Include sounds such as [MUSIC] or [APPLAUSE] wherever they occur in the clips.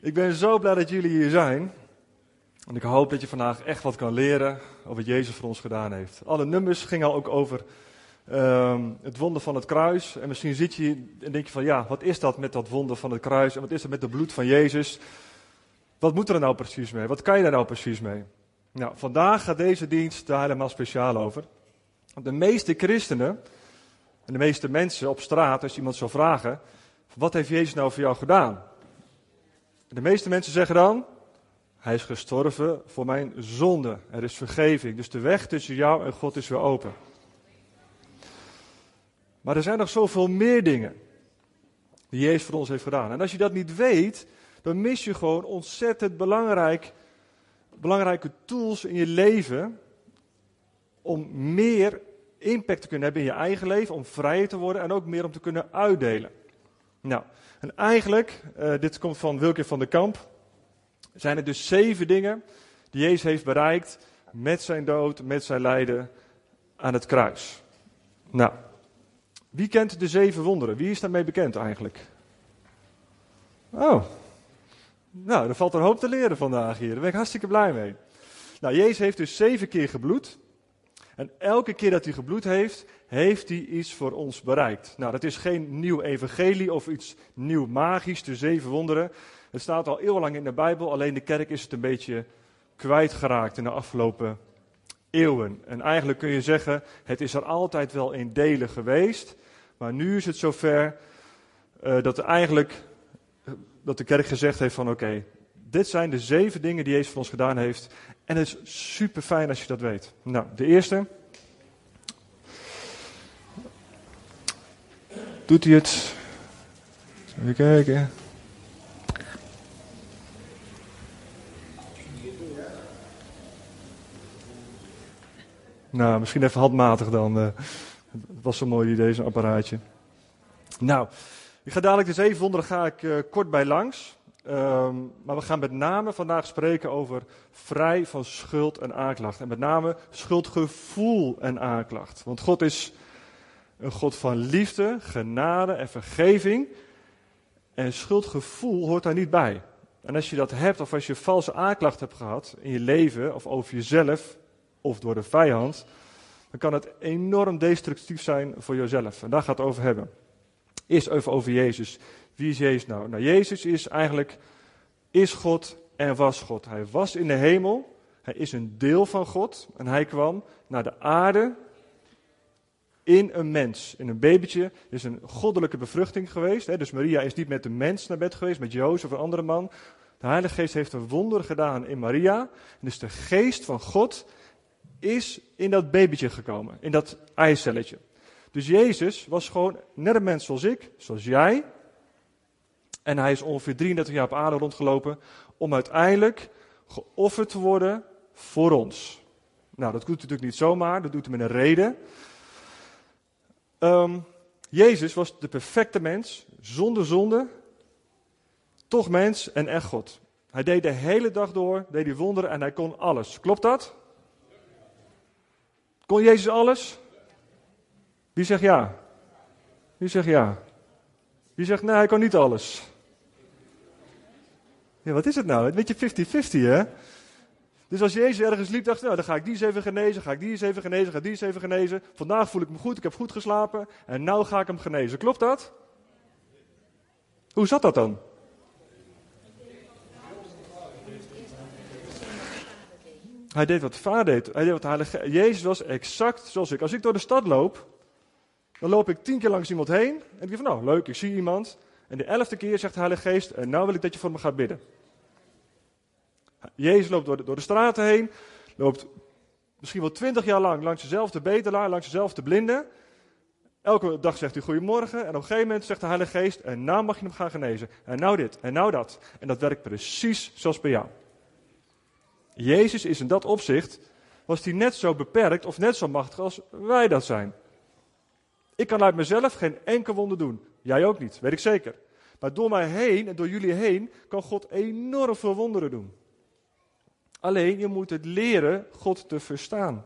Ik ben zo blij dat jullie hier zijn. En ik hoop dat je vandaag echt wat kan leren over wat Jezus voor ons gedaan heeft. Alle nummers gingen al ook over ehm, het wonder van het kruis. En misschien zit je en denk je van ja, wat is dat met dat wonder van het kruis? En wat is dat met het bloed van Jezus? Wat moet er nou precies mee? Wat kan je daar nou precies mee? Nou, vandaag gaat deze dienst daar helemaal speciaal over. Want de meeste christenen en de meeste mensen op straat, als iemand zou vragen, wat heeft Jezus nou voor jou gedaan? De meeste mensen zeggen dan, hij is gestorven voor mijn zonde. Er is vergeving. Dus de weg tussen jou en God is weer open. Maar er zijn nog zoveel meer dingen die Jezus voor ons heeft gedaan. En als je dat niet weet, dan mis je gewoon ontzettend belangrijk, belangrijke tools in je leven om meer impact te kunnen hebben in je eigen leven, om vrijer te worden en ook meer om te kunnen uitdelen. Nou, en eigenlijk, uh, dit komt van Wilke van der Kamp, zijn er dus zeven dingen die Jezus heeft bereikt met zijn dood, met zijn lijden aan het kruis. Nou, wie kent de zeven wonderen? Wie is daarmee bekend eigenlijk? Oh, nou, er valt een hoop te leren vandaag hier. Daar ben ik hartstikke blij mee. Nou, Jezus heeft dus zeven keer gebloed. En elke keer dat hij gebloed heeft, heeft hij iets voor ons bereikt. Nou, dat is geen nieuw evangelie of iets nieuw magisch, de zeven wonderen. Het staat al eeuwenlang in de Bijbel, alleen de kerk is het een beetje kwijtgeraakt in de afgelopen eeuwen. En eigenlijk kun je zeggen, het is er altijd wel in delen geweest, maar nu is het zover uh, dat eigenlijk dat de kerk gezegd heeft van oké, dit zijn de zeven dingen die Jezus voor ons gedaan heeft. En het is super fijn als je dat weet. Nou, de eerste. Doet hij het? Even kijken. Nou, misschien even handmatig dan. Uh, het was zo mooi idee, zo'n apparaatje. Nou, ik ga dadelijk de zeven wonderen ga ik uh, kort bij langs. Um, maar we gaan met name vandaag spreken over vrij van schuld en aanklacht. En met name schuldgevoel en aanklacht. Want God is een God van liefde, genade en vergeving. En schuldgevoel hoort daar niet bij. En als je dat hebt, of als je valse aanklacht hebt gehad in je leven, of over jezelf, of door de vijand, dan kan het enorm destructief zijn voor jezelf. En daar gaat het over hebben. Eerst even over Jezus. Wie is Jezus nou? Nou, Jezus is eigenlijk, is God en was God. Hij was in de hemel, hij is een deel van God en hij kwam naar de aarde in een mens, in een babytje. Er is een goddelijke bevruchting geweest. Hè? Dus Maria is niet met een mens naar bed geweest, met Jozef of een andere man. De Heilige Geest heeft een wonder gedaan in Maria. Dus de geest van God is in dat babytje gekomen, in dat eicelletje. Dus Jezus was gewoon net een mens zoals ik, zoals jij. En hij is ongeveer 33 jaar op aarde rondgelopen om uiteindelijk geofferd te worden voor ons. Nou, dat doet hij natuurlijk niet zomaar, dat doet hij met een reden. Um, Jezus was de perfecte mens, zonder zonde, toch mens en echt God. Hij deed de hele dag door, deed die wonderen en hij kon alles. Klopt dat? Kon Jezus alles? Wie zegt ja? Wie zegt ja? Wie zegt nee, hij kon niet alles? Ja, wat is het nou? Een beetje 50-50, hè? Dus als Jezus ergens liep, dacht nou, dan ga ik die eens even genezen, ga ik die eens even genezen, ga die eens even genezen. Vandaag voel ik me goed, ik heb goed geslapen en nou ga ik hem genezen. Klopt dat? Hoe zat dat dan? Hij deed wat de vader deed. Hij deed wat de heilige... Jezus was exact zoals ik. Als ik door de stad loop, dan loop ik tien keer langs iemand heen. En ik denk van, nou leuk, ik zie iemand. En de elfde keer zegt de Heilige Geest, en nou wil ik dat je voor me gaat bidden. Jezus loopt door de, door de straten heen, loopt misschien wel twintig jaar lang langs dezelfde bedelaar, langs dezelfde blinde. Elke dag zegt hij goedemorgen en op een gegeven moment zegt de Heilige Geest, en nou mag je hem gaan genezen. En nou dit, en nou dat. En dat werkt precies zoals bij jou. Jezus is in dat opzicht, was hij net zo beperkt of net zo machtig als wij dat zijn. Ik kan uit mezelf geen enkel wonder doen. Jij ook niet, weet ik zeker. Maar door mij heen en door jullie heen kan God enorm veel wonderen doen. Alleen je moet het leren God te verstaan.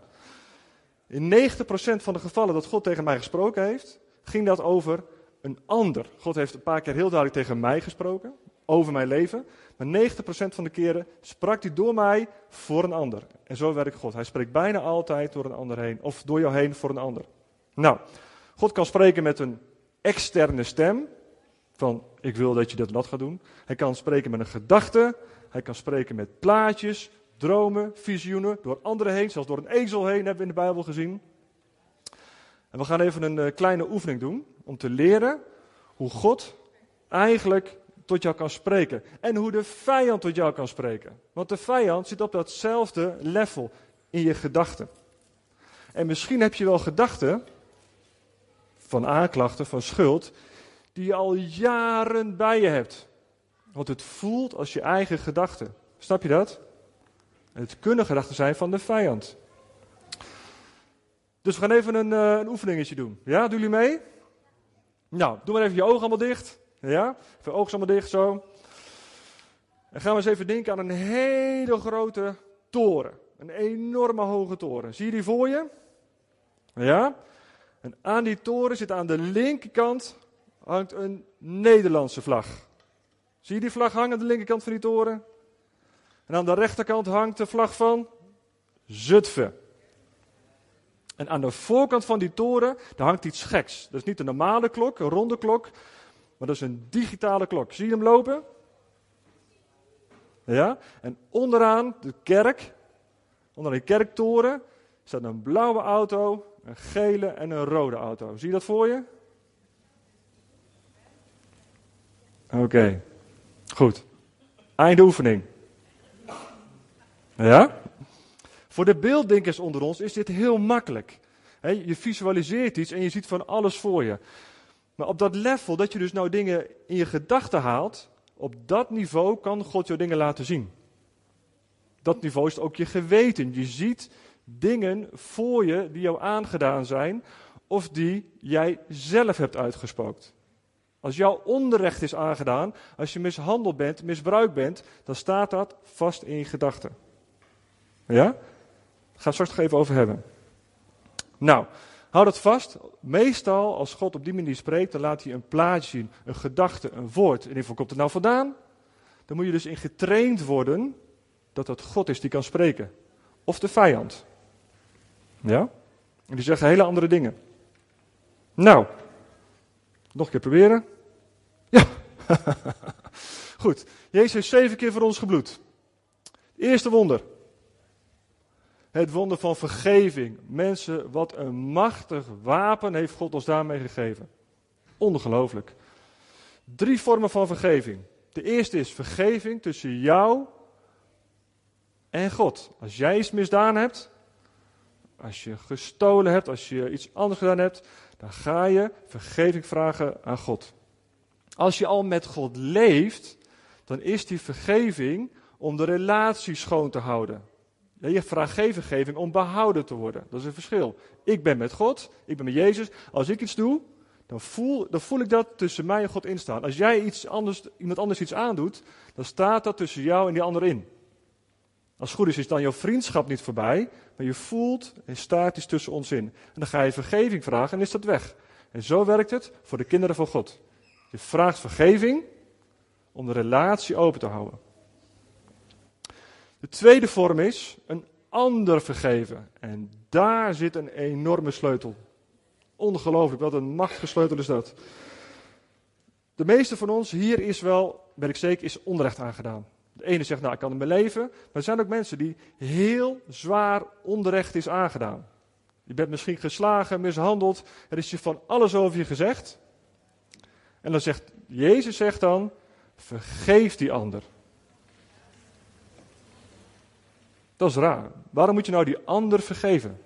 In 90% van de gevallen dat God tegen mij gesproken heeft, ging dat over een ander. God heeft een paar keer heel duidelijk tegen mij gesproken, over mijn leven. Maar 90% van de keren sprak hij door mij voor een ander. En zo werkt God. Hij spreekt bijna altijd door een ander heen. Of door jou heen voor een ander. Nou, God kan spreken met een externe stem. Van ik wil dat je dat wat gaat doen. Hij kan spreken met een gedachte. Hij kan spreken met plaatjes, dromen, visioenen. Door anderen heen, zelfs door een ezel heen hebben we in de Bijbel gezien. En we gaan even een uh, kleine oefening doen. Om te leren hoe God eigenlijk tot jou kan spreken. En hoe de vijand tot jou kan spreken. Want de vijand zit op datzelfde level in je gedachten. En misschien heb je wel gedachten van aanklachten, van schuld, die je al jaren bij je hebt. Want het voelt als je eigen gedachten. Snap je dat? Het kunnen gedachten zijn van de vijand. Dus we gaan even een, uh, een oefeningetje doen. Ja, doen jullie mee? Nou, doe maar even je ogen allemaal dicht. Ja? Even ogen allemaal dicht zo. En gaan we eens even denken aan een hele grote toren. Een enorme hoge toren. Zie je die voor je? Ja? En aan die toren zit aan de linkerkant hangt een Nederlandse vlag. Zie je die vlag hangen aan de linkerkant van die toren? En aan de rechterkant hangt de vlag van Zutphen. En aan de voorkant van die toren, daar hangt iets geks. Dat is niet een normale klok, een ronde klok, maar dat is een digitale klok. Zie je hem lopen? Ja? En onderaan de kerk, onder die kerktoren, staat een blauwe auto, een gele en een rode auto. Zie je dat voor je? Oké, goed. Einde oefening. Ja? Voor de beelddenkers onder ons is dit heel makkelijk. je visualiseert iets en je ziet van alles voor je. Maar op dat level, dat je dus nou dingen in je gedachten haalt, op dat niveau kan God jou dingen laten zien. Dat niveau is ook je geweten. Je ziet dingen voor je die jou aangedaan zijn, of die jij zelf hebt uitgespookt. Als jouw onrecht is aangedaan, als je mishandeld bent, misbruikt bent, dan staat dat vast in je gedachten. Ja? Daar gaan straks nog even over hebben. Nou, hou dat vast. Meestal, als God op die manier spreekt, dan laat hij een plaatje zien, een gedachte, een woord. En waar komt het nou vandaan? Dan moet je dus in getraind worden dat dat God is die kan spreken. Of de vijand. Ja? En die zeggen hele andere dingen. Nou, nog een keer proberen. Ja. [LAUGHS] Goed. Jezus heeft zeven keer voor ons gebloed. Eerste wonder. Het wonder van vergeving. Mensen, wat een machtig wapen heeft God ons daarmee gegeven. Ongelooflijk. Drie vormen van vergeving. De eerste is vergeving tussen jou en God. Als jij iets misdaan hebt, als je gestolen hebt, als je iets anders gedaan hebt, dan ga je vergeving vragen aan God. Als je al met God leeft, dan is die vergeving om de relatie schoon te houden. Je vraagt geen vergeving om behouden te worden. Dat is een verschil. Ik ben met God, ik ben met Jezus. Als ik iets doe, dan voel, dan voel ik dat tussen mij en God instaan. Als jij iets anders, iemand anders iets aandoet, dan staat dat tussen jou en die ander in. Als het goed is, is dan jouw vriendschap niet voorbij, maar je voelt en staat iets tussen ons in. En dan ga je vergeving vragen en is dat weg. En zo werkt het voor de kinderen van God. Je vraagt vergeving om de relatie open te houden. De tweede vorm is een ander vergeven. En daar zit een enorme sleutel. Ongelooflijk, wat een machtige sleutel is dat. De meeste van ons hier is wel, ben ik zeker, is onrecht aangedaan. De ene zegt, nou, ik kan ermee leven. Maar er zijn ook mensen die heel zwaar onrecht is aangedaan. Je bent misschien geslagen, mishandeld. Er is je van alles over je gezegd. En dan zegt, Jezus zegt dan, vergeef die ander. Dat is raar. Waarom moet je nou die ander vergeven?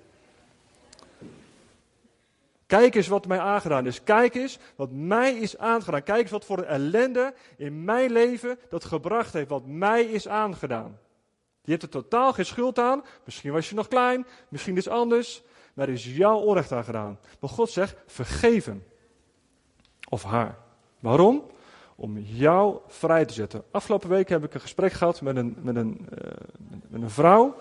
Kijk eens wat mij aangedaan is. Kijk eens wat mij is aangedaan. Kijk eens wat voor een ellende in mijn leven dat gebracht heeft. Wat mij is aangedaan. Je hebt er totaal geen schuld aan. Misschien was je nog klein. Misschien is anders. Maar er is jouw onrecht aangedaan. Maar God zegt, vergeef hem. Of haar. Waarom? Om jou vrij te zetten. Afgelopen week heb ik een gesprek gehad met een, met een, uh, met een vrouw.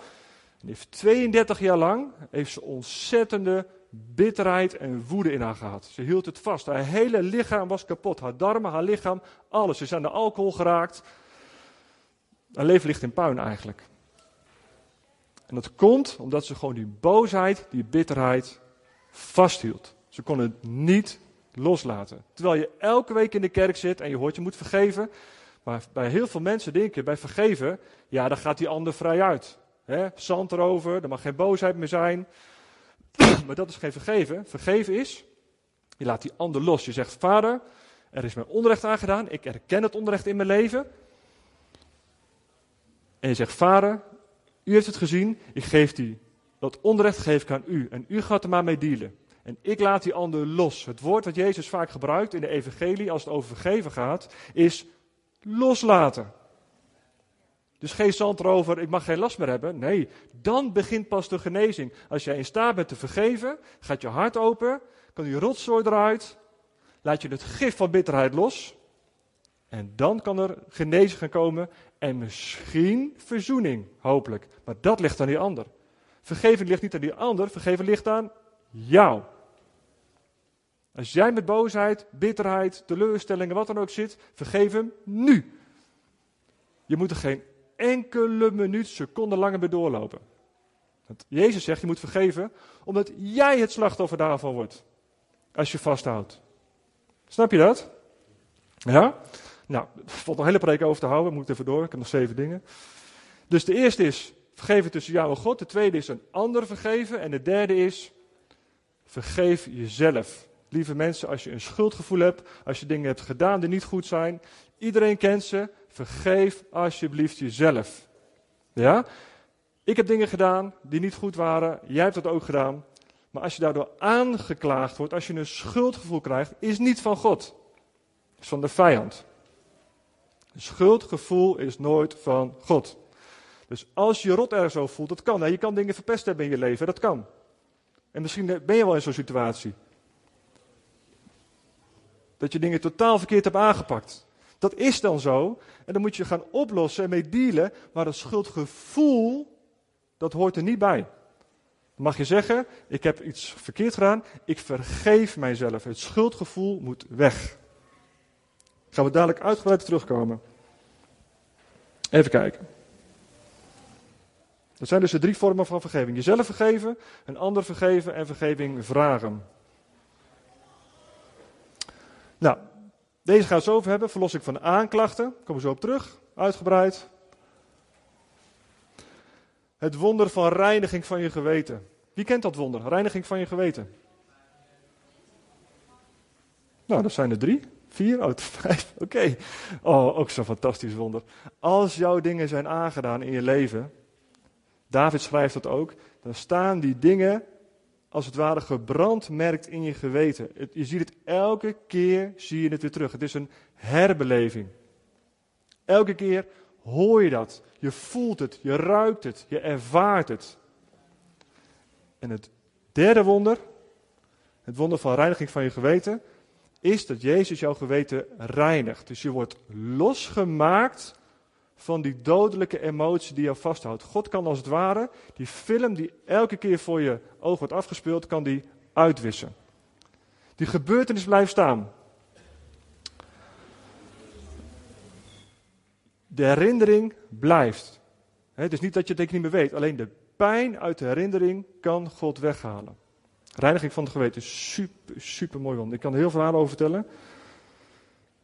Die heeft 32 jaar lang heeft ze ontzettende bitterheid en woede in haar gehad. Ze hield het vast. Haar hele lichaam was kapot. Haar darmen, haar lichaam, alles. Ze is aan de alcohol geraakt. Haar leven ligt in puin eigenlijk. En dat komt omdat ze gewoon die boosheid, die bitterheid vasthield. Ze kon het niet loslaten. Terwijl je elke week in de kerk zit en je hoort je moet vergeven. Maar bij heel veel mensen denken bij vergeven, ja, dan gaat die ander vrij uit. He, zand erover, er mag geen boosheid meer zijn. Maar dat is geen vergeven. Vergeven is, je laat die ander los. Je zegt, vader, er is mij onrecht aangedaan. Ik erken het onrecht in mijn leven. En je zegt, vader, u heeft het gezien. Ik geef die, dat onrecht geef ik aan u. En u gaat er maar mee dealen. En ik laat die ander los. Het woord dat Jezus vaak gebruikt in de evangelie als het over vergeven gaat, is loslaten. Dus geen zand erover, ik mag geen last meer hebben. Nee, dan begint pas de genezing. Als jij in staat bent te vergeven, gaat je hart open, kan die rotzooi eruit, laat je het gif van bitterheid los. En dan kan er genezing gaan komen en misschien verzoening, hopelijk. Maar dat ligt aan die ander. Vergeving ligt niet aan die ander, vergeven ligt aan jou. Als jij met boosheid, bitterheid, teleurstellingen, wat dan ook zit, vergeef hem nu. Je moet er geen enkele minuut, seconde langer bij doorlopen. Jezus zegt, je moet vergeven, omdat jij het slachtoffer daarvan wordt. Als je vasthoudt. Snap je dat? Ja? Nou, er valt nog een hele preek over te houden, moet even door, ik heb nog zeven dingen. Dus de eerste is, vergeven tussen jou en God. De tweede is een ander vergeven. En de derde is, vergeef jezelf. Lieve mensen, als je een schuldgevoel hebt, als je dingen hebt gedaan die niet goed zijn, iedereen kent ze, vergeef alsjeblieft jezelf. Ja? Ik heb dingen gedaan die niet goed waren, jij hebt dat ook gedaan. Maar als je daardoor aangeklaagd wordt, als je een schuldgevoel krijgt, is niet van God. Is van de vijand. Een schuldgevoel is nooit van God. Dus als je rot ergens over voelt, dat kan. Je kan dingen verpest hebben in je leven, dat kan. En misschien ben je wel in zo'n situatie. Dat je dingen totaal verkeerd hebt aangepakt. Dat is dan zo. En dan moet je gaan oplossen en mee dealen. Maar dat schuldgevoel, dat hoort er niet bij. Dan mag je zeggen, ik heb iets verkeerd gedaan. Ik vergeef mijzelf. Het schuldgevoel moet weg. Gaan we dadelijk uitgebreid terugkomen. Even kijken. Dat zijn dus de drie vormen van vergeving. Jezelf vergeven, een ander vergeven en vergeving vragen. Nou, deze het zo over hebben. Verlossing van aanklachten. Komen we zo op terug. Uitgebreid. Het wonder van reiniging van je geweten. Wie kent dat wonder? Reiniging van je geweten. Nou, dat zijn er drie. Vier? Oh, [LAUGHS] vijf. Oké. Oh, ook zo'n fantastisch wonder. Als jouw dingen zijn aangedaan in je leven. David schrijft dat ook. Dan staan die dingen als het ware gebrandmerkt in je geweten. je ziet het elke keer, zie je het weer terug. Het is een herbeleving. Elke keer hoor je dat. Je voelt het, je ruikt het, je ervaart het. En het derde wonder, het wonder van reiniging van je geweten, is dat Jezus jouw geweten reinigt. Dus je wordt losgemaakt van die dodelijke emotie die jou vasthoudt. God kan als het ware die film die elke keer voor je oog wordt afgespeeld, kan die uitwissen. Die gebeurtenis blijft staan. De herinnering blijft. Het is niet dat je het niet meer weet, alleen de pijn uit de herinnering kan God weghalen. Reiniging van het geweten is super, super mooi wonder. Ik kan er heel veel aan over vertellen.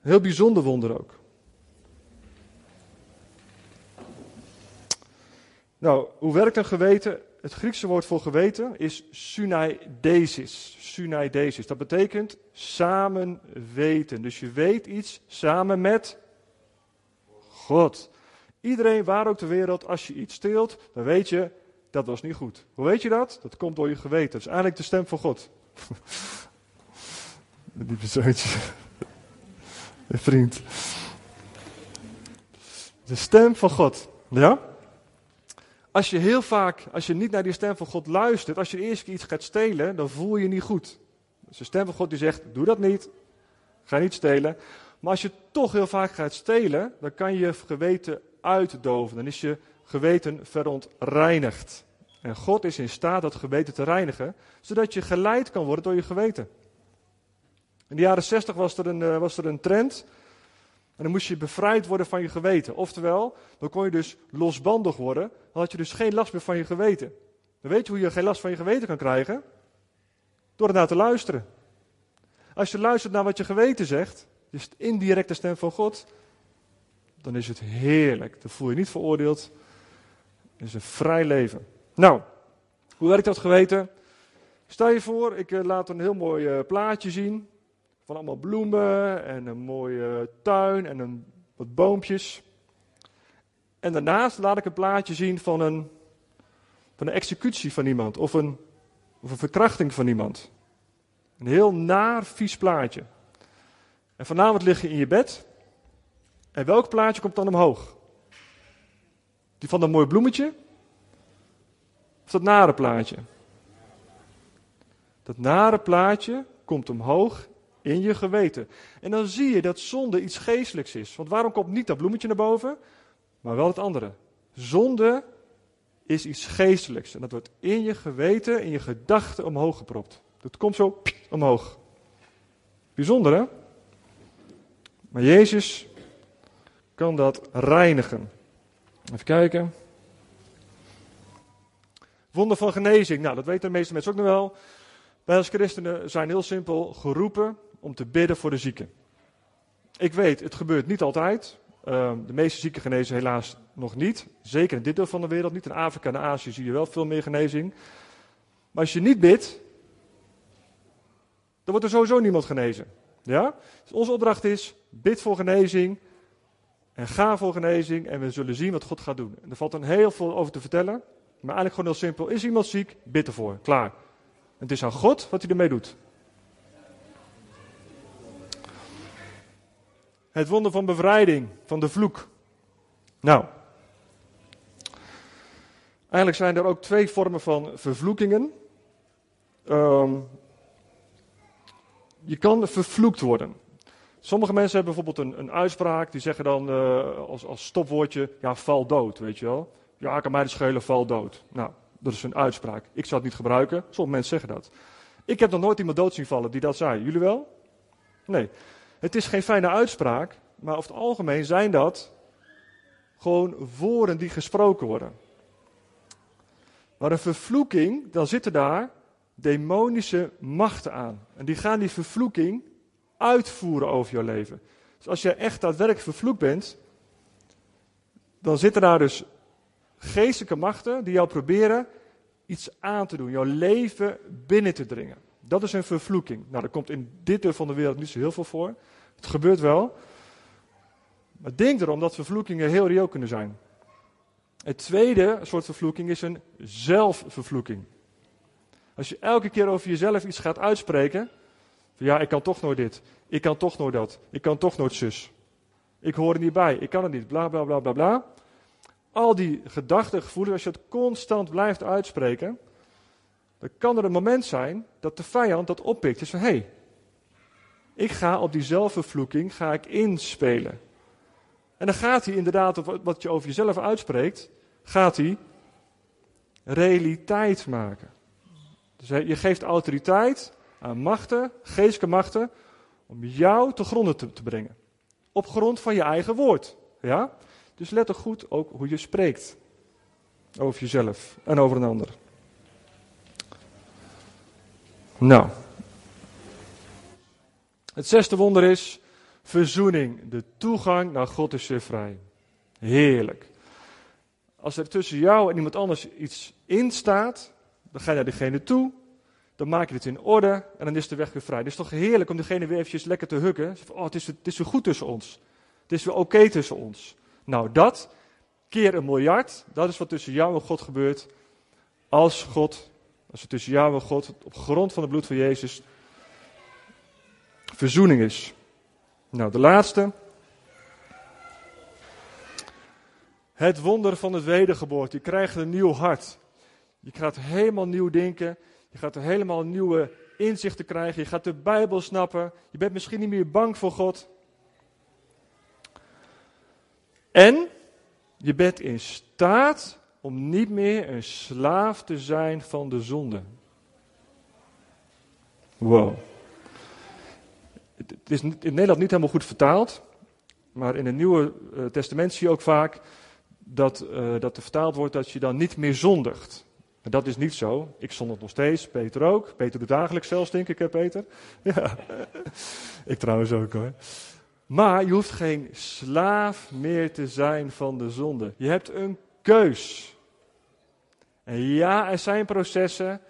heel bijzonder wonder ook. Nou, hoe werkt een geweten? Het Griekse woord voor geweten is synaidesis. Synaidesis. Dat betekent samen weten. Dus je weet iets samen met God. Iedereen, waar ook ter wereld, als je iets steelt, dan weet je, dat was niet goed. Hoe weet je dat? Dat komt door je geweten. Dat is eigenlijk de stem van God. [LAUGHS] Die persoontje. [LAUGHS] Vriend. De stem van God. Ja? Als je heel vaak, als je niet naar die stem van God luistert, als je de eerste keer iets gaat stelen, dan voel je je niet goed. Dus de stem van God die zegt, doe dat niet, ga niet stelen. Maar als je toch heel vaak gaat stelen, dan kan je geweten uitdoven. Dan is je geweten verontreinigd. En God is in staat dat geweten te reinigen, zodat je geleid kan worden door je geweten. In de jaren 60 was er een, eh, was er een trend. Dan moest je bevrijd worden van je geweten. Oftewel, dan kon je dus losbandig worden. Dan had je dus geen last meer van je geweten. Dan weet je hoe je geen last van je geweten kan krijgen? Door ernaar te luisteren. Als je luistert naar wat je geweten zegt, dus de indirecte stem van God, dan is het heerlijk. Dan voel je niet veroordeeld. Het is een vrij leven. Nou, hoe werkt dat geweten? Stel je voor, ik eh, laat een heel mooi eh, plaatje zien. Van allemaal bloemen en een mooie tuin en een, wat boompjes. En daarnaast laat ik een plaatje zien van een, van een executie van iemand of een, of een verkrachting van iemand. Een heel naar, vies plaatje. En vanavond lig je in je bed. En welk plaatje komt dan omhoog? Die van dat mooie bloemetje? Of dat nare plaatje? Dat nare plaatje komt omhoog in je geweten. En dan zie je dat zonde iets geestelijks is. Want waarom komt niet dat bloemetje naar boven, maar wel het andere? Zonde is iets geestelijks. En dat wordt in je geweten, in je gedachten omhoog gepropt. Dat komt zo omhoog. Bijzonder hè? Maar Jezus kan dat reinigen. Even kijken. Wonder van genezing. Nou, dat weten de meeste mensen ook nog wel. Wij als christenen zijn heel simpel geroepen om te bidden voor de zieken. Ik weet, het gebeurt niet altijd. Ehm, de meeste zieken genezen helaas nog niet. Zeker in dit deel van de wereld niet. In Afrika en Azië zie je wel veel meer genezing. Maar als je niet bidt, dan wordt er sowieso niemand genezen. Ja? Dus onze opdracht is, bid voor genezing en ga voor genezing en we zullen zien wat God gaat doen. En er valt dan heel veel over te vertellen, maar eigenlijk gewoon heel simpel. Is iemand ziek? Bid ervoor. Klaar. het is aan God wat hij ermee doet. Het wonder van bevrijding, van de vloek. Nou, eigenlijk zijn er ook twee vormen van vervloekingen. Um, je kan vervloekt worden. Sommige mensen hebben bijvoorbeeld een, een uitspraak, die zeggen dan uh, als, als stopwoordje, ja, val dood, weet je wel. Ja, kan mij de schelen, val dood. Nou, dat is een uitspraak. Ik zou het niet gebruiken, sommige mensen zeggen dat. Ik heb nog nooit iemand dood zien vallen die dat zei. Jullie wel? Nee. Het is geen fijne uitspraak, maar over het algemeen zijn dat gewoon woorden die gesproken worden. Maar een vervloeking, dan zitten daar demonische machten aan. En die gaan die vervloeking uitvoeren over jouw leven. Dus als je echt daadwerkelijk vervloekt bent, dan zitten daar dus geestelijke machten die jou proberen iets aan te doen, jouw leven binnen te dringen. Dat is een vervloeking. Nou, dat komt in dit deel van de wereld niet zo heel veel voor. Het gebeurt wel. Maar denk erom dat vervloekingen heel reëel kunnen zijn. Het tweede soort vervloeking is een zelfvervloeking. Als je elke keer over jezelf iets gaat uitspreken. Van ja, ik kan toch nooit dit. Ik kan toch nooit dat. Ik kan toch nooit zus. Ik hoor er niet bij. Ik kan het niet. Bla bla bla bla bla. Al die gedachten, gevoelens, als je het constant blijft uitspreken. Dan kan er een moment zijn dat de vijand dat oppikt. Dus van hé, hey, ik ga op die zelfvervloeking ga ik inspelen. En dan gaat hij inderdaad, wat je over jezelf uitspreekt, gaat hij realiteit maken. Dus je geeft autoriteit aan machten, geestelijke machten, om jou te gronden te, te brengen. Op grond van je eigen woord. Ja? Dus let er goed ook hoe je spreekt. Over jezelf en over een ander. Nou. Het zesde wonder is verzoening. De toegang naar God is weer vrij. Heerlijk. Als er tussen jou en iemand anders iets in staat, dan ga je naar diegene toe, dan maak je het in orde en dan is de weg weer vrij. Het is toch heerlijk om degene weer eventjes lekker te hukken. Oh, het is, het is weer goed tussen ons. Het is weer oké tussen ons. Nou, dat keer een miljard, dat is wat tussen jou en God gebeurt. Als God, als er tussen jou en God op grond van het bloed van Jezus verzoening is. Nou, de laatste. Het wonder van het wedergeboorte. Je krijgt een nieuw hart. Je gaat helemaal nieuw denken. Je gaat helemaal nieuwe inzichten krijgen. Je gaat de Bijbel snappen. Je bent misschien niet meer bang voor God. En je bent in staat om niet meer een slaaf te zijn van de zonde. Wow. Het is in Nederland niet helemaal goed vertaald, maar in het Nieuwe eh, Testament zie je ook vaak dat, uh, dat er vertaald wordt dat je dan niet meer zondigt. Maar dat is niet zo. Ik zondig nog steeds, Peter ook. Peter doet dagelijks zelfs, denk ik, hè Peter? [LAUGHS] Ja, ik trouwens ook hoor. Maar je hoeft geen slaaf meer te zijn van de zonde. Je hebt een keus. En ja, er zijn processen.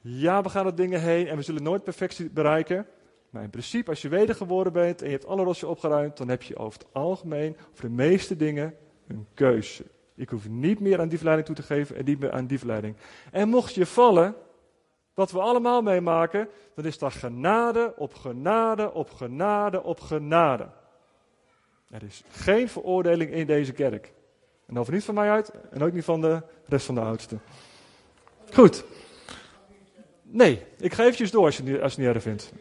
Ja, we gaan er dingen heen en we zullen nooit perfectie bereiken. Maar in principe, als je wedergeboren bent en je hebt alle rossen opgeruimd, dan heb je over het algemeen, voor de meeste dingen, een keuze. Ik hoef niet meer aan die verleiding toe te geven en niet meer aan die verleiding. En mocht je vallen, wat we allemaal meemaken, dan is dat genade op genade op genade op genade. Er is geen veroordeling in deze kerk. En dat niet van mij uit en ook niet van de rest van de oudsten. Goed. Nee, ik ga eventjes door als je, het, als je het niet erg vindt.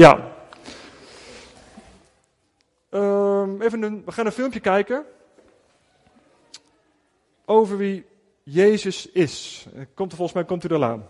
Ja. Um, even een, we gaan een filmpje kijken. Over wie Jezus is. Komt er volgens mij komt u er aan.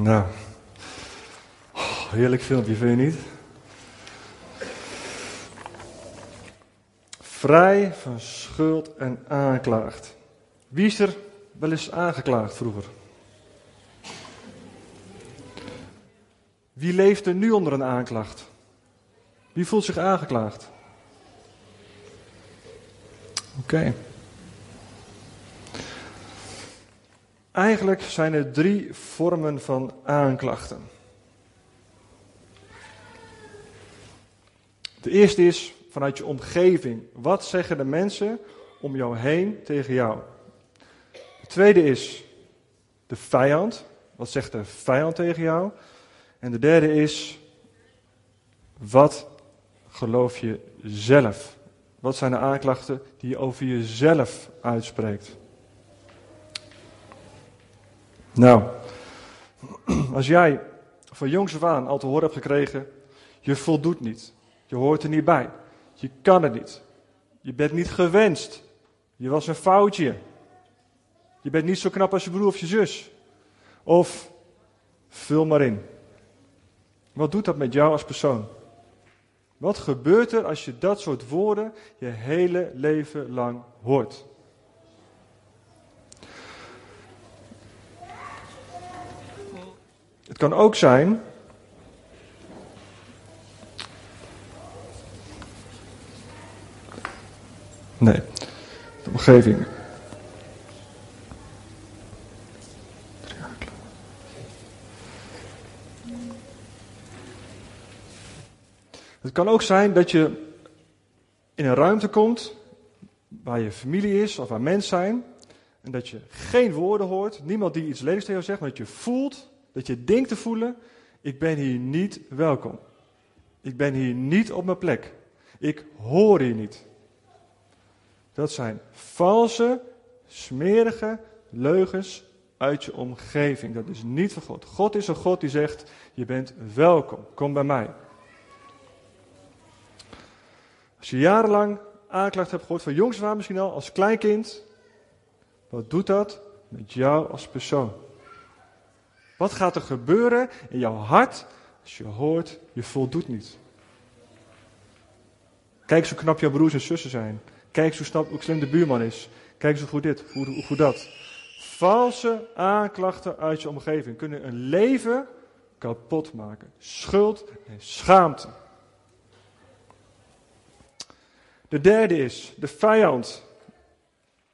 Nou, heerlijk filmpje, vind je niet? Vrij van schuld en aanklaagd. Wie is er wel eens aangeklaagd vroeger? Wie leeft er nu onder een aanklacht? Wie voelt zich aangeklaagd? Oké. Eigenlijk zijn er drie vormen van aanklachten. De eerste is vanuit je omgeving. Wat zeggen de mensen om jou heen tegen jou? De tweede is de vijand. Wat zegt de vijand tegen jou? En de derde is, wat geloof je zelf? Wat zijn de aanklachten die je over jezelf uitspreekt? Nou, als jij van jongs af aan al te horen hebt gekregen, je voldoet niet, je hoort er niet bij, je kan het niet, je bent niet gewenst, je was een foutje, je bent niet zo knap als je broer of je zus, of vul maar in. Wat doet dat met jou als persoon? Wat gebeurt er als je dat soort woorden je hele leven lang hoort? Kan ook zijn. Nee, de omgeving. Het kan ook zijn dat je in een ruimte komt waar je familie is of waar mensen zijn. En dat je geen woorden hoort, niemand die iets lelijks tegen jou zegt, maar dat je voelt dat je denkt te voelen, ik ben hier niet welkom. Ik ben hier niet op mijn plek. Ik hoor hier niet. Dat zijn valse, smerige leugens uit je omgeving. Dat is niet van God. God is een God die zegt, je bent welkom, kom bij mij. Als je jarenlang aanklacht hebt gehoord van jongs af misschien al, als kleinkind, wat doet dat met jou als persoon? Wat gaat er gebeuren in jouw hart als je hoort, je voldoet niet? Kijk eens hoe knap jouw broers en zussen zijn. Kijk eens hoe, hoe slim de buurman is. Kijk eens hoe goed dit, hoe, hoe, hoe dat. Valse aanklachten uit je omgeving kunnen een leven kapot maken. Schuld en schaamte. De derde is de vijand.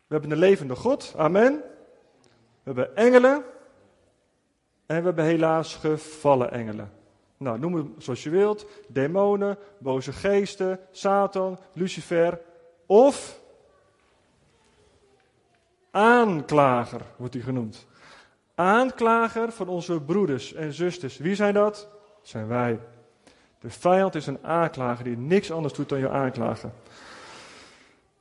We hebben een levende God, amen. We hebben engelen en we hebben helaas gevallen engelen. Nou, noem het zoals je wilt. Demonen, boze geesten, Satan, Lucifer of aanklager wordt hij genoemd. Aanklager van onze broeders en zusters. Wie zijn dat? zijn wij. De vijand is een aanklager die niks anders doet dan je aanklagen.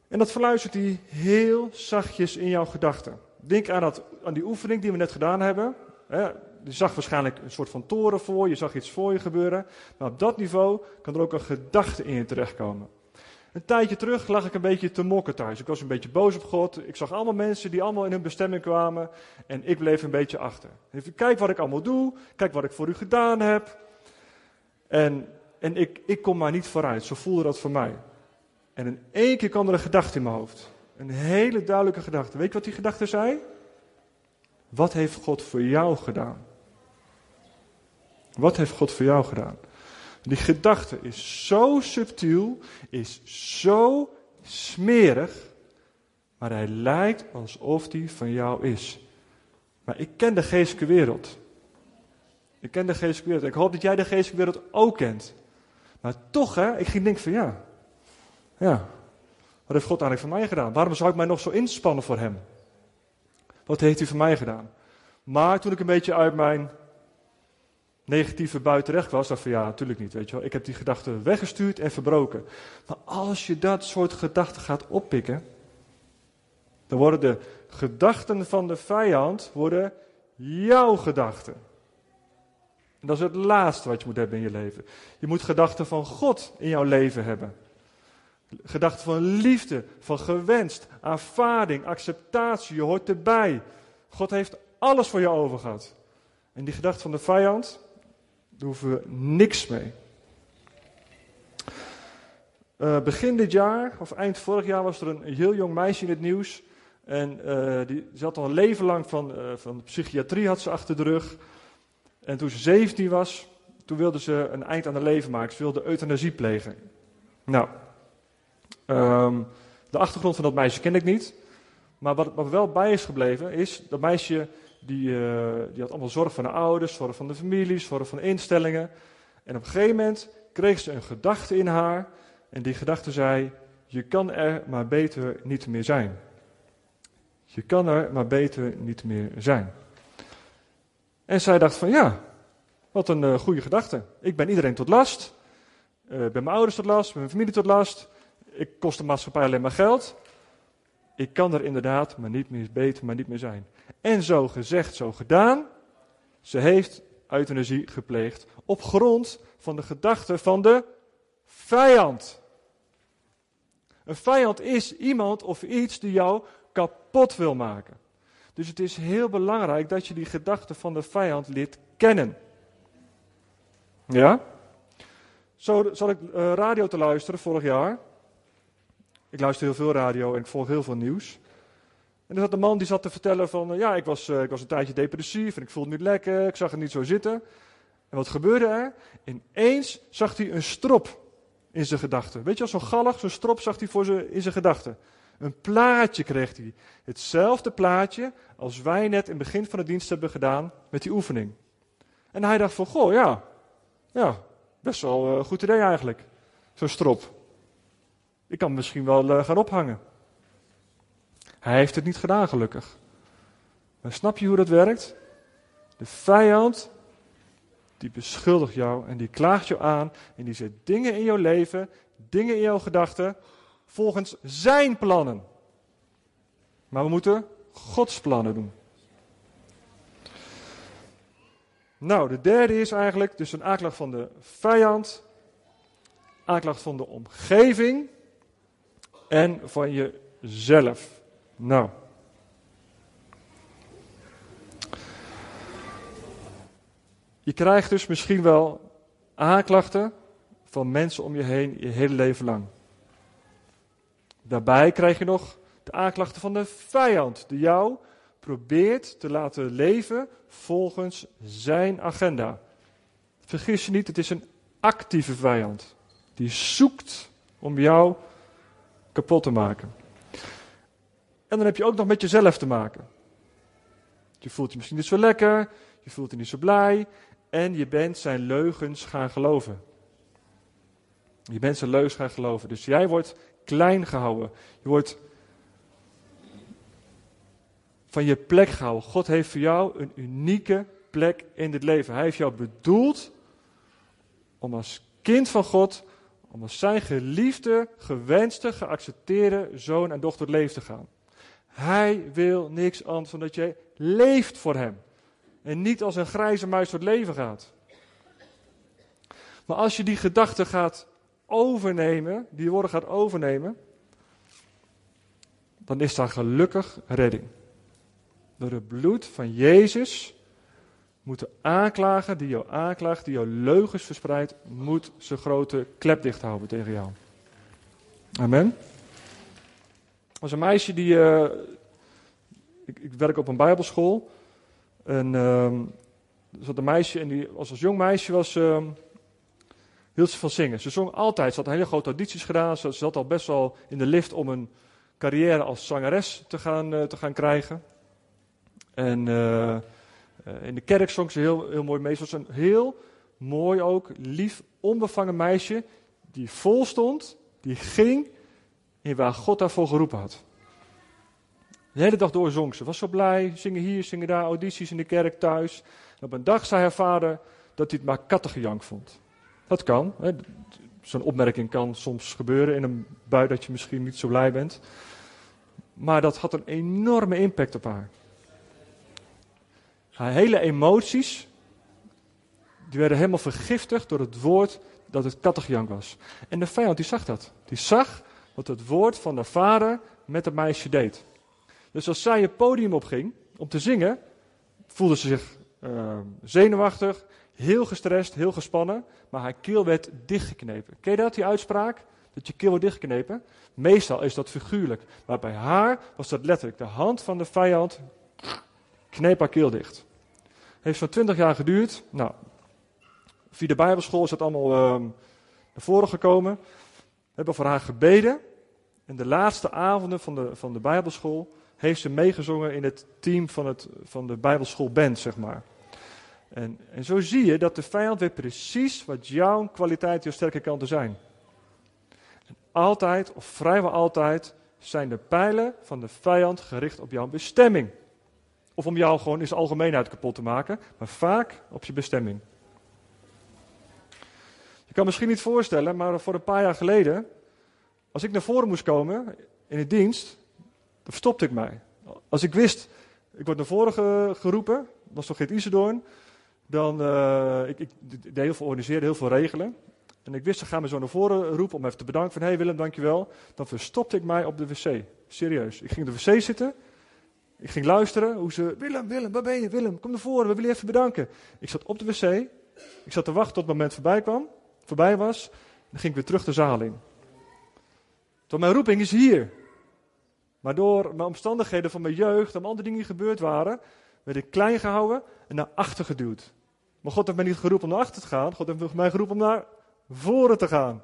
En dat verluistert hij heel zachtjes in jouw gedachten. Denk aan, dat, aan die oefening die we net gedaan hebben. Je zag waarschijnlijk een soort van toren voor, je zag iets voor je gebeuren. Maar op dat niveau kan er ook een gedachte in je terechtkomen. Een tijdje terug lag ik een beetje te mokken thuis. Ik was een beetje boos op God. Ik zag allemaal mensen die allemaal in hun bestemming kwamen. En ik bleef een beetje achter. Kijk wat ik allemaal doe. Kijk wat ik voor u gedaan heb. En, en ik, ik kom maar niet vooruit. Zo voelde dat voor mij. En in één keer kwam er een gedachte in mijn hoofd. Een hele duidelijke gedachte. Weet je wat die gedachte zei? Wat heeft God voor jou gedaan? Wat heeft God voor jou gedaan? Die gedachte is zo subtiel, is zo smerig, maar hij lijkt alsof die van jou is. Maar ik ken de geestelijke wereld. Ik ken de geestelijke wereld. Ik hoop dat jij de geestelijke wereld ook kent. Maar toch, hè, ik ging denken van ja, ja, wat heeft God eigenlijk voor mij gedaan? Waarom zou ik mij nog zo inspannen voor hem? Wat heeft hij voor mij gedaan? Maar toen ik een beetje uit mijn negatieve bui terecht was, dacht van ja, natuurlijk niet, weet je wel. Ik heb die gedachten weggestuurd en verbroken. Maar als je dat soort gedachten gaat oppikken, dan worden de gedachten van de vijand worden jouw gedachten. En dat is het laatste wat je moet hebben in je leven. Je moet gedachten van God in jouw leven hebben. Gedachten van liefde, van gewenst, aanvaarding, acceptatie, je hoort erbij. God heeft alles voor je over gehad. En die gedachte van de vijand, daar hoeven we niks mee. Uh, begin dit jaar, of eind vorig jaar, was er een heel jong meisje in het nieuws. En uh, die zat al een leven lang van, uh, van psychiatrie had ze achter de rug. En toen ze 17 was, toen wilde ze een eind aan haar leven maken. Ze wilde euthanasie plegen. Nou, um, de achtergrond van dat meisje ken ik niet. Maar wat, wat wel bij is gebleven, is dat meisje die, uh, die had allemaal zorg van de ouders, zorg van de familie, zorg van de instellingen. En op een gegeven moment kreeg ze een gedachte in haar. En die gedachte zei: Je kan er maar beter niet meer zijn. Je kan er maar beter niet meer zijn. En zij dacht van ja, wat een uh, goede gedachte. Ik ben iedereen tot last. Uh, ben mijn ouders tot last, mijn familie tot last. Ik kost de maatschappij alleen maar geld. Ik kan er inderdaad maar niet meer beter, maar niet meer zijn. En zo gezegd, zo gedaan. Ze heeft euthanasie gepleegd op grond van de gedachte van de vijand. Een vijand is iemand of iets die jou kapot wil maken. Dus het is heel belangrijk dat je die gedachte van de vijand leert kennen. Ja? Zo zat ik uh, radio te luisteren vorig jaar. Ik luister heel veel radio en ik volg heel veel nieuws. En er zat een man die zat te vertellen van, uh, ja, ik was, uh, ik was een tijdje depressief en ik voelde me niet lekker, ik zag het niet zo zitten. En wat gebeurde er? Ineens zag hij een strop in zijn gedachten. Weet je, als zo'n gallig, zo'n strop zag hij voor zijn, in zijn gedachten. Een plaatje kreeg hij. Hetzelfde plaatje als wij net in het begin van de dienst hebben gedaan met die oefening. En hij dacht van, goh, ja, ja, best wel een goed idee eigenlijk. Zo'n strop. Ik kan misschien wel gaan ophangen. Hij heeft het niet gedaan, gelukkig. Maar snap je hoe dat werkt? De vijand, die beschuldigt jou en die klaagt jou aan en die zet dingen in jouw leven, dingen in jouw gedachten, volgens zijn plannen. Maar we moeten Gods plannen doen. Nou, de derde is eigenlijk dus een aanklacht van de vijand, aanklacht van de omgeving en van jezelf. Nou. Je krijgt dus misschien wel aanklachten van mensen om je heen je hele leven lang. Daarbij krijg je nog de aanklachten van de vijand, die jou probeert te laten leven volgens zijn agenda. Vergis je niet, het is een actieve vijand. Die zoekt om jou kapot te maken. En dan heb je ook nog met jezelf te maken. Je voelt je misschien niet zo lekker, je voelt je niet zo blij en je bent zijn leugens gaan geloven. Je bent zijn leugens gaan geloven. Dus jij wordt klein gehouden. Je wordt van je plek gehouden. God heeft voor jou een unieke plek in dit leven. Hij heeft jou bedoeld om als kind van God, om als zijn geliefde, gewenste, geaccepteerde zoon en dochter het leven te gaan. Hij wil niks anders dan dat jij leeft voor hem. En niet als een grijze muis door het leven gaat. Maar als je die gedachte gaat overnemen, die woorden gaat overnemen, dan is daar gelukkig redding. Door het bloed van Jezus moet de aanklager die jou aanklaagt, die jou leugens verspreidt, moet zijn grote klep dicht houden tegen jou. Amen. Was een meisje die. Uh, ik, ik, werk op een Bijbelschool. En uh, er zat een meisje en die was als jong meisje was. Uh, hield ze van zingen. Ze zong altijd. Ze had hele grote audities gedaan. Ze, zat al best wel in de lift om een carrière als zangeres te gaan, uh, te gaan krijgen. En uh, in de kerk zong ze heel, heel mooi mee. Ze was een heel mooi ook, lief, onbevangen meisje. Die vol stond, die ging in waar God daarvoor geroepen had. De hele dag door zong ze. Was zo blij. Zingen hier, zingen daar, audities in de kerk, thuis. En op een dag zei haar vader dat hij het maar kattengejank vond. Dat kan. Zo'n opmerking kan soms gebeuren in een bui dat je misschien niet zo blij bent. Maar dat had een enorme impact op haar. Haar hele emoties, die werden helemaal vergiftigd door het woord dat het kattengejank was. En de vijand die zag dat. Die zag wat het woord van de vader met het meisje deed. Dus als zij het podium opging om te zingen, voelde ze zich uh, zenuwachtig, heel gestrest, heel gespannen, maar haar keel werd dichtgeknepen. Ken je dat, die uitspraak? Dat je keel wordt dichtgeknepen? Meestal is dat figuurlijk, maar bij haar was dat letterlijk. De hand van de vijand kneep haar keel dicht. Heeft zo'n twintig jaar geduurd. Nou, via de Bijbelschool is dat allemaal uh, naar voren gekomen. We hebben voor haar gebeden. En de laatste avonden van de, van de Bijbelschool heeft ze meegezongen in het team van, het, van de Bijbelschool Band, zeg maar. En, en zo zie je dat de vijand weet precies wat jouw kwaliteit, jouw sterke kanten zijn. En altijd, of vrijwel altijd, zijn de pijlen van de vijand gericht op jouw bestemming. Of om jou gewoon in zijn algemeenheid kapot te maken, maar vaak op je bestemming. Je kan misschien niet voorstellen, maar voor een paar jaar geleden, als ik naar voren moest komen in de dienst, dan verstopte ik mij. Als ik wist, ik word naar voren geroepen, was toch geen Isedoorn, dan, uh, ik, ik deed heel veel organiseren, heel veel regelen. En ik wist, ze gaan me zo naar voren roepen om even te bedanken. Van, hé hey Willem, dankjewel. Dan verstopte ik mij op de wc. Serieus. Ik ging op de wc zitten. Ik ging luisteren hoe ze, Willem, Willem, waar ben je? Willem, kom naar voren, we willen je even bedanken. Ik zat op de wc. Ik zat te wachten tot het moment voorbij kwam, voorbij was. Dan ging ik weer terug de zaal in. Tot mijn roeping is hier. Maar door mijn omstandigheden van mijn jeugd en andere dingen die gebeurd waren, werd ik klein gehouden en naar achter geduwd. Maar God heeft mij niet geroepen om naar achter te gaan. God heeft mij geroepen om naar voren te gaan.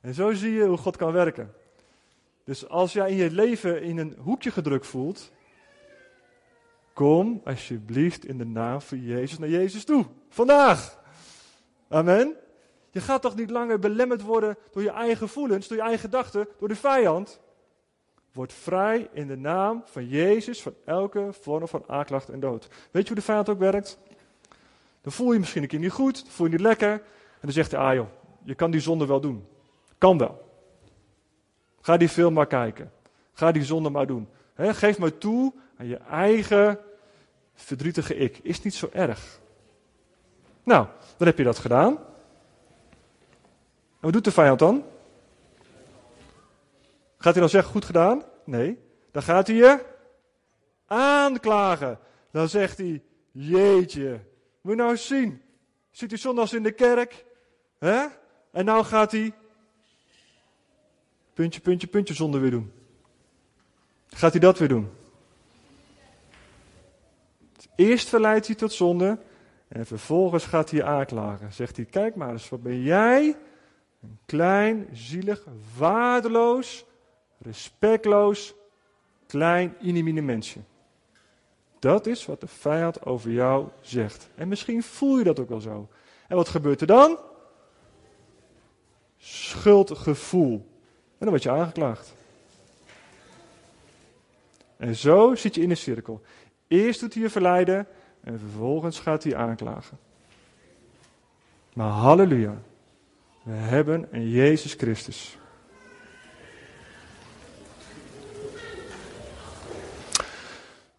En zo zie je hoe God kan werken. Dus als jij in je leven in een hoekje gedrukt voelt, kom alsjeblieft in de naam van Jezus naar Jezus toe. Vandaag. Amen. Je gaat toch niet langer belemmerd worden door je eigen gevoelens, door je eigen gedachten, door de vijand. Word vrij in de naam van Jezus van elke vorm van aanklacht en dood. Weet je hoe de vijand ook werkt? Dan voel je, misschien een keer niet goed, voel je niet lekker. En dan zegt hij, ah joh, je kan die zonde wel doen. Kan wel. Ga die film maar kijken. Ga die zonde maar doen. geef maar toe aan je eigen verdrietige ik. Is niet zo erg. Nou, dan heb je dat gedaan. Wat doet de vijand dan? Gaat hij dan zeggen, goed gedaan? Nee. Dan gaat hij je aanklagen. Dan zegt hij, jeetje, moet nou eens zien. Zit hij zondags in de kerk? Hè? En nou gaat hij puntje, puntje, puntje zonde weer doen. Gaat hij dat weer doen? Eerst verleidt hij tot zonde En vervolgens gaat hij aanklagen. Zegt hij, kijk maar eens, wat ben jij? Een klein, zielig, waardeloos, respectloos, klein, inimine mensje. Dat is wat de vijand over jou zegt. En misschien voel je dat ook wel zo. En wat gebeurt er dan? Schuldgevoel. En dan word je aangeklaagd. En zo zit je in een cirkel. Eerst doet hij je verleiden en vervolgens gaat hij aanklagen. Maar halleluja, we hebben een Jezus Christus.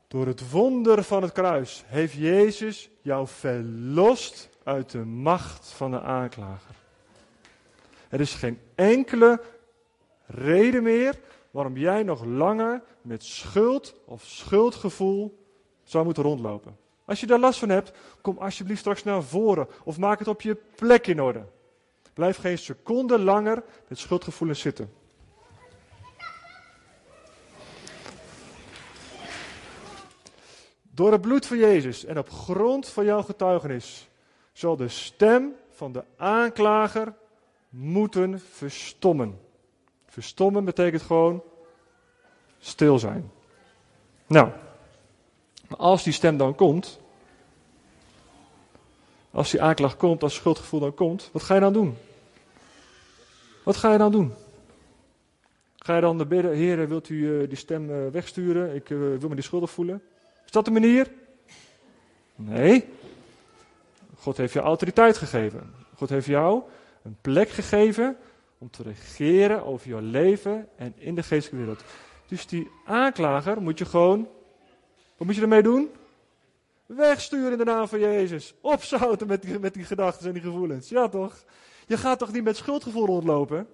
Door het wonder van het kruis heeft Jezus jou verlost uit de macht van de aanklager. Er is geen enkele reden meer waarom jij nog langer met schuld of schuldgevoel zou moeten rondlopen. Als je daar last van hebt, kom alsjeblieft straks naar voren of maak het op je plek in orde. Blijf geen seconde langer met schuldgevoelens zitten. Door het bloed van Jezus en op grond van jouw getuigenis zal de stem van de aanklager moeten verstommen. Verstommen betekent gewoon stil zijn. Nou, als die stem dan komt, als die aanklacht komt, als schuldgevoel dan komt, wat ga je dan doen? Wat ga je dan doen? Ga je dan bidden, Heer, wilt u uh, die stem uh, wegsturen? Ik uh, wil me die schuldig voelen. Is dat de manier? Nee. God heeft jou autoriteit gegeven. God heeft jou een plek gegeven om te regeren over jouw leven en in de geestelijke wereld. Dus die aanklager moet je gewoon, wat moet je ermee doen? Wegsturen in de naam van Jezus. Opzouten met die, met die gedachten en die gevoelens. Ja toch? Je gaat toch niet met schuldgevoel rondlopen?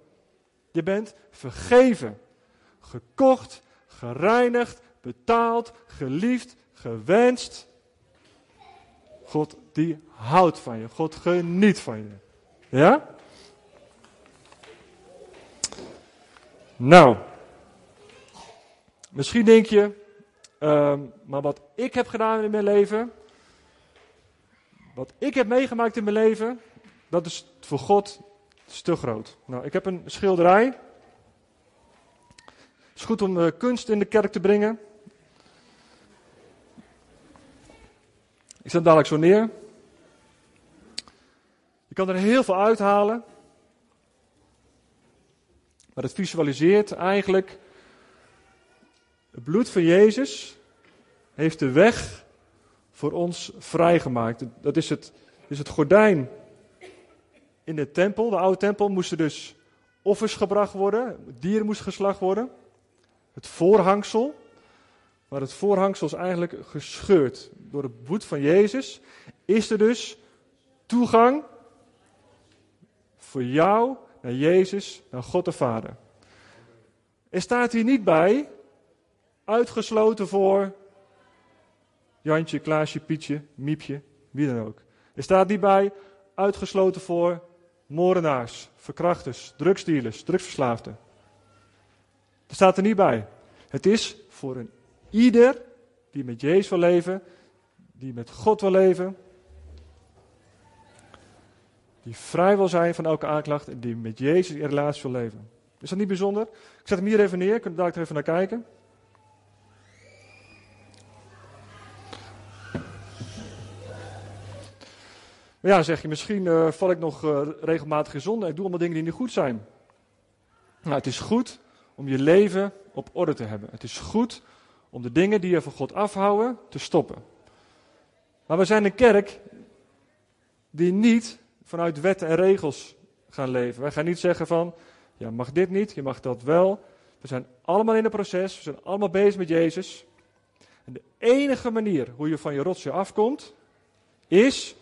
Je bent vergeven, gekocht, gereinigd, betaald, geliefd, gewenst. God die houdt van je. God geniet van je. Ja? Nou, misschien denk je, ehm, maar wat ik heb gedaan in mijn leven, wat ik heb meegemaakt in mijn leven, dat is voor God te groot. Nou, ik heb een schilderij. Het is goed om uh, kunst in de kerk te brengen. Ik zet dadelijk zo neer. Je kan er heel veel uithalen. Maar het visualiseert eigenlijk. Het bloed van Jezus heeft de weg voor ons vrijgemaakt. Dat is het, is het gordijn in de tempel. De oude tempel moesten dus offers gebracht worden. Dieren moest geslacht worden. Het voorhangsel. Maar het voorhangsel is eigenlijk gescheurd. Door het bloed van Jezus is er dus toegang voor jou naar Jezus, naar God de Vader. Er staat hier niet bij, uitgesloten voor Jantje, Klaasje, Pietje, Miepje, wie dan ook. Er staat niet bij, uitgesloten voor moordenaars, verkrachters, drugsdealers, drugsverslaafden. Er staat er niet bij. Het is voor een ieder die met Jezus wil leven, die met God wil leven, die vrij wil zijn van elke aanklacht en die met Jezus in relatie wil leven. Is dat niet bijzonder? Ik zet hem hier even neer, kunt daar even naar kijken. Ja, zeg je, misschien uh, val ik nog uh, regelmatig in zonde. Ik doe allemaal dingen die niet goed zijn. Nou, het is goed om je leven op orde te hebben. Het is goed om de dingen die je van God afhouden te stoppen. Maar we zijn een kerk die niet vanuit wetten en regels gaan leven. Wij gaan niet zeggen van, ja, mag dit niet, je mag dat wel. We zijn allemaal in een proces, we zijn allemaal bezig met Jezus. En de enige manier hoe je van je rotje afkomt, is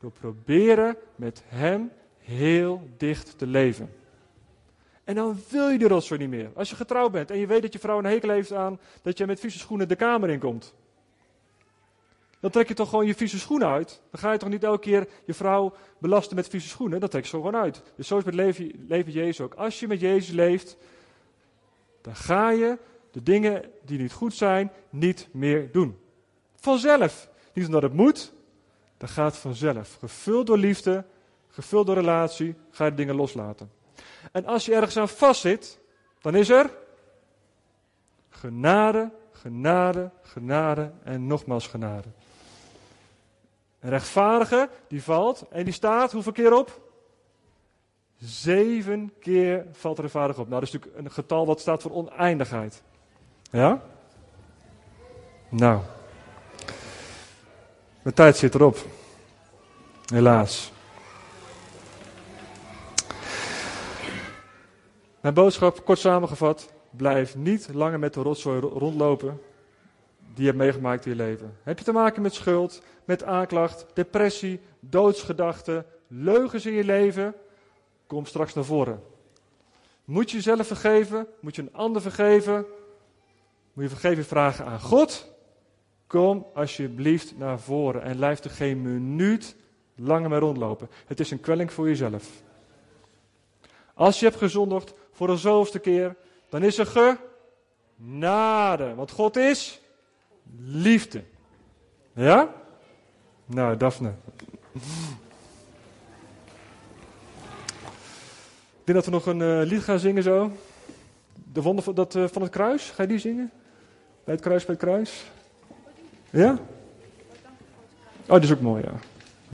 door proberen met Hem heel dicht te leven. En dan wil je die rotzooi niet meer. Als je getrouwd bent en je weet dat je vrouw een hekel heeft aan dat je met vieze schoenen de kamer in komt. Dan trek je toch gewoon je vieze schoenen uit. Dan ga je toch niet elke keer je vrouw belasten met vieze schoenen. Dat trek je zo gewoon uit. Dus zo is met leven, leven Jezus ook. Als je met Jezus leeft, dan ga je de dingen die niet goed zijn, niet meer doen. Vanzelf. Niet omdat het moet. Dat gaat vanzelf. Gevuld door liefde, gevuld door relatie, ga je dingen loslaten. En als je ergens aan vastzit, dan is er genade, genade, genade en nogmaals genade. Een rechtvaardige, die valt en die staat hoeveel keer op? Zeven keer valt de rechtvaardige op. Nou, dat is natuurlijk een getal dat staat voor oneindigheid. Ja? Nou. Mijn tijd zit erop. Helaas. Mijn boodschap, kort samengevat, blijf niet langer met de rotzooi rondlopen die je hebt meegemaakt in je leven. Heb je te maken met schuld, met aanklacht, depressie, doodsgedachten, leugens in je leven? Kom straks naar voren. Moet je jezelf vergeven? Moet je een ander vergeven? Moet je vergeving vragen aan God? Kom alsjeblieft naar voren en blijf er geen minuut langer mee rondlopen. Het is een kwelling voor jezelf. Als je hebt gezondigd voor de zoveelste keer, dan is er genade. Want God is liefde. Ja? Nou, Daphne. Ik denk dat we nog een uh, lied gaan zingen zo. De wonder van, dat, uh, van het kruis. Ga je die zingen? Bij het kruis, bij het kruis. Ja? Oh, dat is ook mooi, ja.